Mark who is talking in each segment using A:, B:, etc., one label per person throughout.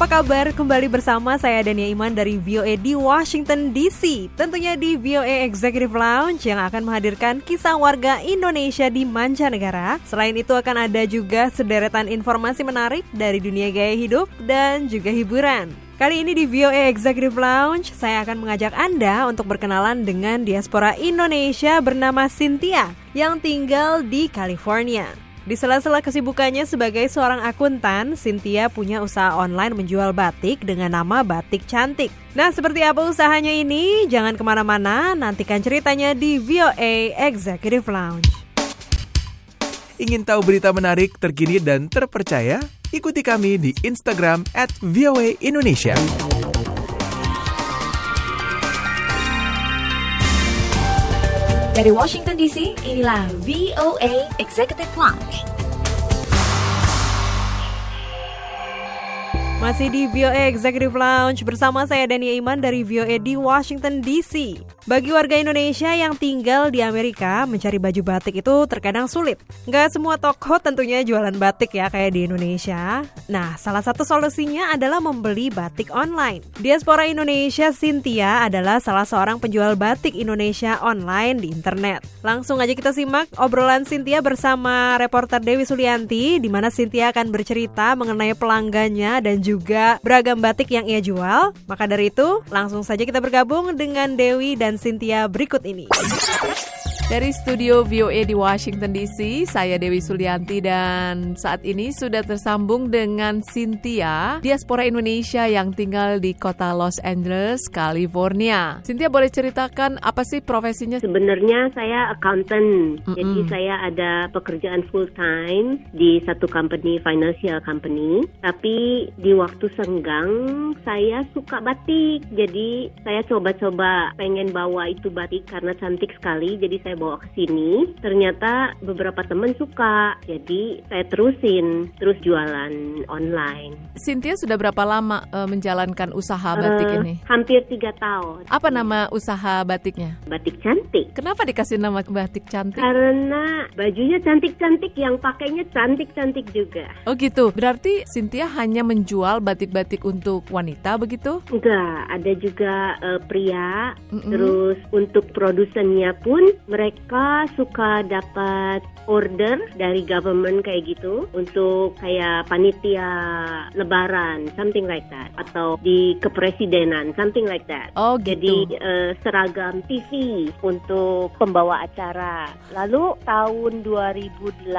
A: apa kabar? Kembali bersama saya Dania Iman dari VOA di Washington DC Tentunya di VOA Executive Lounge yang akan menghadirkan kisah warga Indonesia di mancanegara Selain itu akan ada juga sederetan informasi menarik dari dunia gaya hidup dan juga hiburan Kali ini di VOA Executive Lounge, saya akan mengajak Anda untuk berkenalan dengan diaspora Indonesia bernama Cynthia yang tinggal di California. Di sela-sela kesibukannya sebagai seorang akuntan, Cynthia punya usaha online menjual batik dengan nama Batik Cantik. Nah, seperti apa usahanya ini? Jangan ke mana-mana, nantikan ceritanya di VOA Executive Lounge.
B: Ingin tahu berita menarik, terkini, dan terpercaya? Ikuti kami di Instagram at Indonesia.
C: Dari Washington DC, inilah VOA Executive Lounge.
A: Masih di VOA Executive Lounge bersama saya Dania Iman dari VOA di Washington DC. Bagi warga Indonesia yang tinggal di Amerika, mencari baju batik itu terkadang sulit. Nggak semua toko tentunya jualan batik ya kayak di Indonesia. Nah, salah satu solusinya adalah membeli batik online. Diaspora Indonesia Cynthia adalah salah seorang penjual batik Indonesia online di internet. Langsung aja kita simak obrolan Cynthia bersama reporter Dewi Sulianti di mana Cynthia akan bercerita mengenai pelanggannya dan juga beragam batik yang ia jual. Maka dari itu, langsung saja kita bergabung dengan Dewi dan Cynthia berikut ini.
D: Dari studio VOA di Washington DC, saya Dewi Sulianti dan saat ini sudah tersambung dengan Cynthia, diaspora Indonesia yang tinggal di kota Los Angeles, California. Cynthia boleh ceritakan apa sih profesinya?
E: Sebenarnya saya accountant,
D: Mm-mm.
E: jadi saya ada pekerjaan full time di satu company financial company. Tapi di waktu senggang saya suka batik, jadi saya coba-coba pengen bawa itu batik karena cantik sekali, jadi saya bawa ke sini. Ternyata beberapa teman suka, jadi saya terusin terus jualan online.
D: Cynthia sudah berapa lama eh, menjalankan usaha batik
E: Eh,
D: ini?
E: Hampir tiga tahun.
D: Apa nama usaha batiknya?
E: Batik cantik.
D: Kenapa dikasih nama batik cantik?
E: Karena bajunya cantik-cantik, yang pakainya cantik-cantik juga.
D: Oh gitu, berarti Cynthia hanya menjual batik-batik untuk wanita begitu?
E: Enggak, ada juga eh, pria.
D: Mm-mm.
E: Terus untuk produsennya pun mereka suka dapat order dari government kayak gitu untuk kayak panitia lebaran, something like that, atau di kepresidenan, something like that.
D: Oh
E: Jadi
D: gitu.
E: eh, seragam TV untuk pembawa acara. Lalu tahun 2018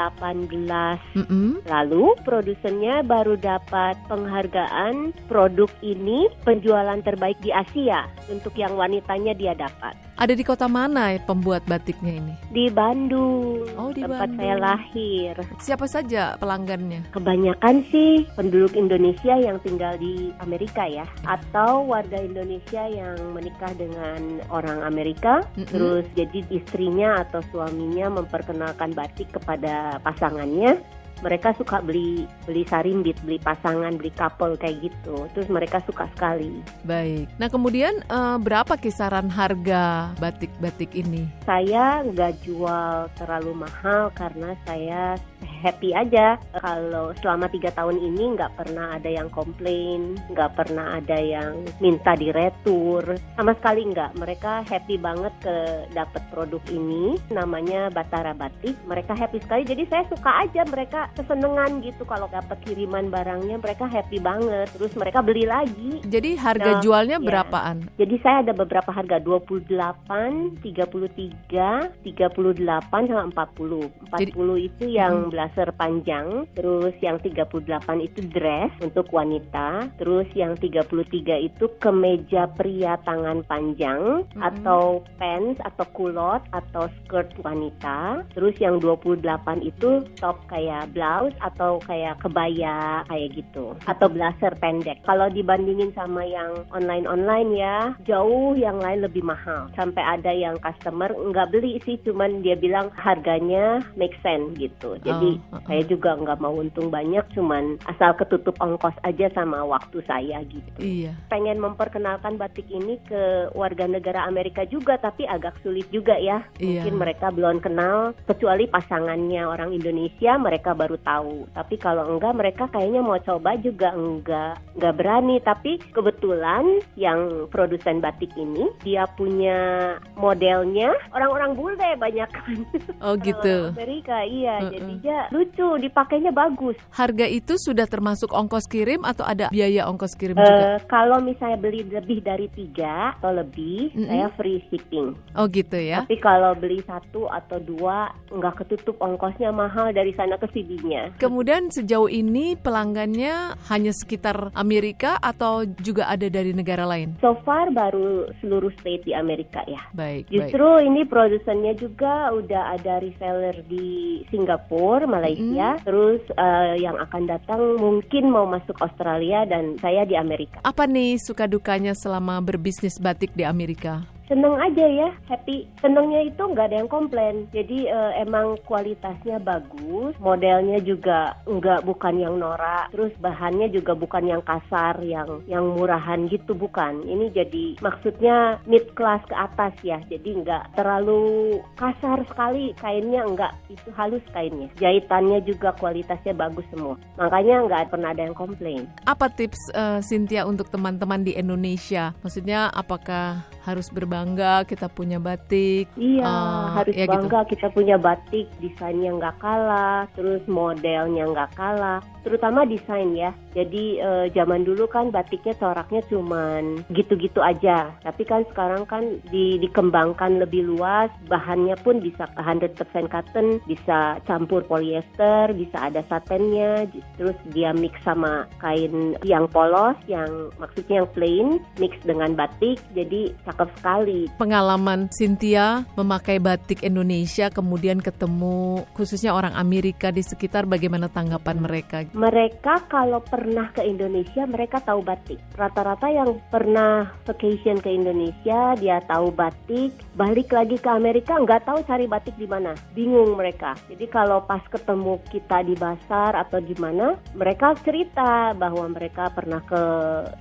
D: Mm-mm.
E: Lalu produsennya baru dapat penghargaan produk ini penjualan terbaik di Asia untuk yang wanitanya dia dapat
D: Ada di kota mana ya pembuat batiknya ini?
E: di Bandung
D: Oh, di
E: tempat
D: Bandung.
E: saya lahir.
D: Siapa saja pelanggannya?
E: Kebanyakan sih penduduk Indonesia yang tinggal di Amerika ya atau warga Indonesia yang menikah dengan orang Amerika
D: Mm-mm.
E: terus jadi istrinya atau suaminya memperkenalkan batik kepada pasangannya mereka suka beli beli sarimbit, beli pasangan, beli couple kayak gitu. Terus mereka suka sekali.
D: Baik. Nah kemudian eh, berapa kisaran harga batik-batik ini?
E: Saya nggak jual terlalu mahal karena saya happy aja. Kalau selama tiga tahun ini nggak pernah ada yang komplain, nggak pernah ada yang minta diretur, sama sekali nggak. Mereka happy banget ke dapat produk ini, namanya Batara Batik. Mereka happy sekali. Jadi saya suka aja mereka kesenengan gitu kalau dapat kiriman barangnya. Mereka happy banget. Terus mereka beli lagi.
D: Jadi harga
E: Nah,
D: jualnya
E: ya.
D: berapaan?
E: Jadi saya ada beberapa harga 28, 33, 38 sama 40. 40 itu yang blazer panjang, terus yang 38 itu dress untuk wanita, terus yang 33 itu kemeja pria tangan panjang atau pants atau kulot atau skirt wanita. Terus yang 28 itu top kayak blouse atau kayak kebaya kayak gitu atau blazer pendek. Kalau dibandingin sama yang online-online ya, jauh yang lain lebih mahal. Sampai ada yang customer nggak beli sih, cuman dia bilang harganya make sense gitu. Jadi
D: uh-uh.
E: Saya juga nggak mau untung banyak, cuman asal ketutup ongkos aja sama waktu saya gitu.
D: Iya.
E: Pengen memperkenalkan batik ini ke warga negara Amerika juga, tapi agak sulit juga ya.
D: Iya.
E: Mungkin mereka belum kenal, kecuali pasangannya orang Indonesia, mereka baru tahu. Tapi kalau enggak, mereka kayaknya mau coba juga enggak, enggak berani. Tapi kebetulan yang produsen batik ini, dia punya modelnya orang-orang bule banyak kan.
D: Oh gitu.
E: Amerika, iya.
D: Uh-uh.
E: Jadinya lucu, dipakainya bagus.
D: Harga itu sudah termasuk ongkos kirim atau ada biaya ongkos kirim juga?
E: Eh, kalau misalnya beli lebih dari tiga atau lebih,
D: Mm-mm.
E: saya free shipping.
D: Oh gitu ya.
E: Tapi kalau beli satu atau dua, nggak ketutup ongkosnya mahal dari sana ke sininya.
D: Kemudian sejauh ini pelanggannya hanya sekitar Amerika atau juga ada dari negara lain?
E: So far baru seluruh state di Amerika ya.
D: Baik, baik.
E: Justru ini produsennya juga udah ada reseller di Singapura, Malaysia. Terus eh, yang akan datang mungkin mau masuk Australia dan saya di Amerika.
D: Apa nih suka dukanya selama berbisnis batik di Amerika?
E: Seneng aja ya, happy. Senengnya itu nggak ada yang komplain. Jadi eh, emang kualitasnya bagus, modelnya juga nggak bukan yang norak, terus bahannya juga bukan yang kasar, yang yang murahan gitu bukan. Ini jadi maksudnya mid class ke atas ya. Jadi nggak terlalu kasar sekali kainnya, nggak itu halus kainnya. Jahitannya juga kualitasnya bagus semua. Makanya nggak pernah ada yang komplain.
D: Apa tips eh, Cynthia untuk teman-teman di Indonesia? Maksudnya apakah harus berbangga kita punya batik?
E: Iya,
D: Eh,
E: harus
D: ya gitu.
E: bangga kita punya batik, desainnya nggak kalah, terus modelnya nggak kalah, terutama desain ya. Jadi eh, zaman dulu kan batiknya coraknya cuman gitu-gitu aja, tapi kan sekarang kan di- dikembangkan lebih luas, bahannya pun bisa 100% cotton, bisa campur polyester, bisa ada satennya, terus dia mix sama kain yang polos, yang maksudnya yang plain, mix dengan batik, jadi cakep sekali.
D: Pengalaman Cynthia memakai batik Indonesia kemudian ketemu khususnya orang Amerika di sekitar bagaimana tanggapan mereka?
E: Mereka kalau pernah ke Indonesia, mereka tahu batik. Rata-rata yang pernah vacation ke Indonesia, dia tahu batik. Balik lagi ke Amerika, nggak tahu cari batik di mana. Bingung mereka. Jadi kalau pas ketemu kita di pasar atau di mana, mereka cerita bahwa mereka pernah ke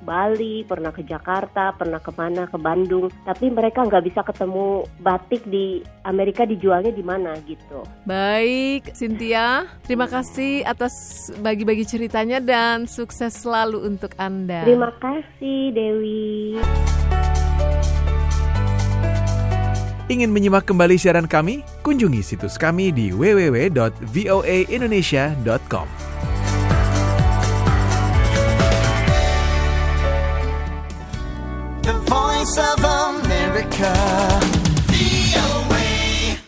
E: Bali, pernah ke Jakarta, pernah ke mana, ke Bandung. Tapi mereka nggak bisa ketemu batik di Amerika dijualnya di mana gitu.
D: Baik, Cynthia, terima kasih atas bagi-bagi ceritanya dan sukses selalu untuk Anda.
E: Terima kasih Dewi.
B: Ingin menyimak kembali siaran kami? Kunjungi situs kami di www.voaindonesia.com.
F: The voice of